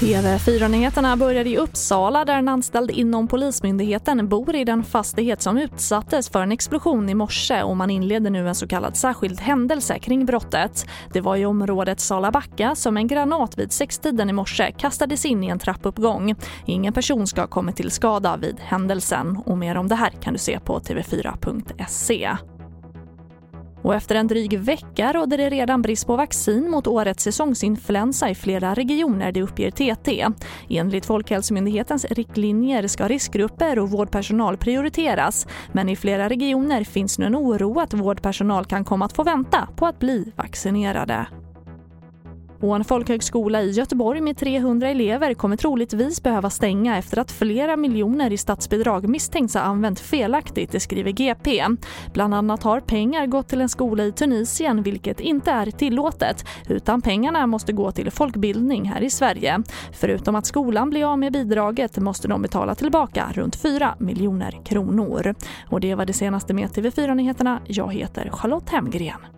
TV4-nyheterna börjar i Uppsala där en anställd inom Polismyndigheten bor i den fastighet som utsattes för en explosion i morse och man inleder nu en så kallad särskild händelse kring brottet. Det var i området Salabacka som en granat vid sextiden i morse kastades in i en trappuppgång. Ingen person ska ha kommit till skada vid händelsen och mer om det här kan du se på tv4.se. Och efter en dryg vecka råder det redan brist på vaccin mot årets säsongsinfluensa i flera regioner, det uppger TT. Enligt Folkhälsomyndighetens riktlinjer ska riskgrupper och vårdpersonal prioriteras. Men i flera regioner finns nu en oro att vårdpersonal kan komma att få vänta på att bli vaccinerade. Och en folkhögskola i Göteborg med 300 elever kommer troligtvis behöva stänga efter att flera miljoner i statsbidrag misstänks ha använt felaktigt, det skriver GP. Bland annat har pengar gått till en skola i Tunisien vilket inte är tillåtet utan pengarna måste gå till folkbildning här i Sverige. Förutom att skolan blir av med bidraget måste de betala tillbaka runt 4 miljoner kronor. Och det var det senaste med TV4 Nyheterna. Jag heter Charlotte Hemgren.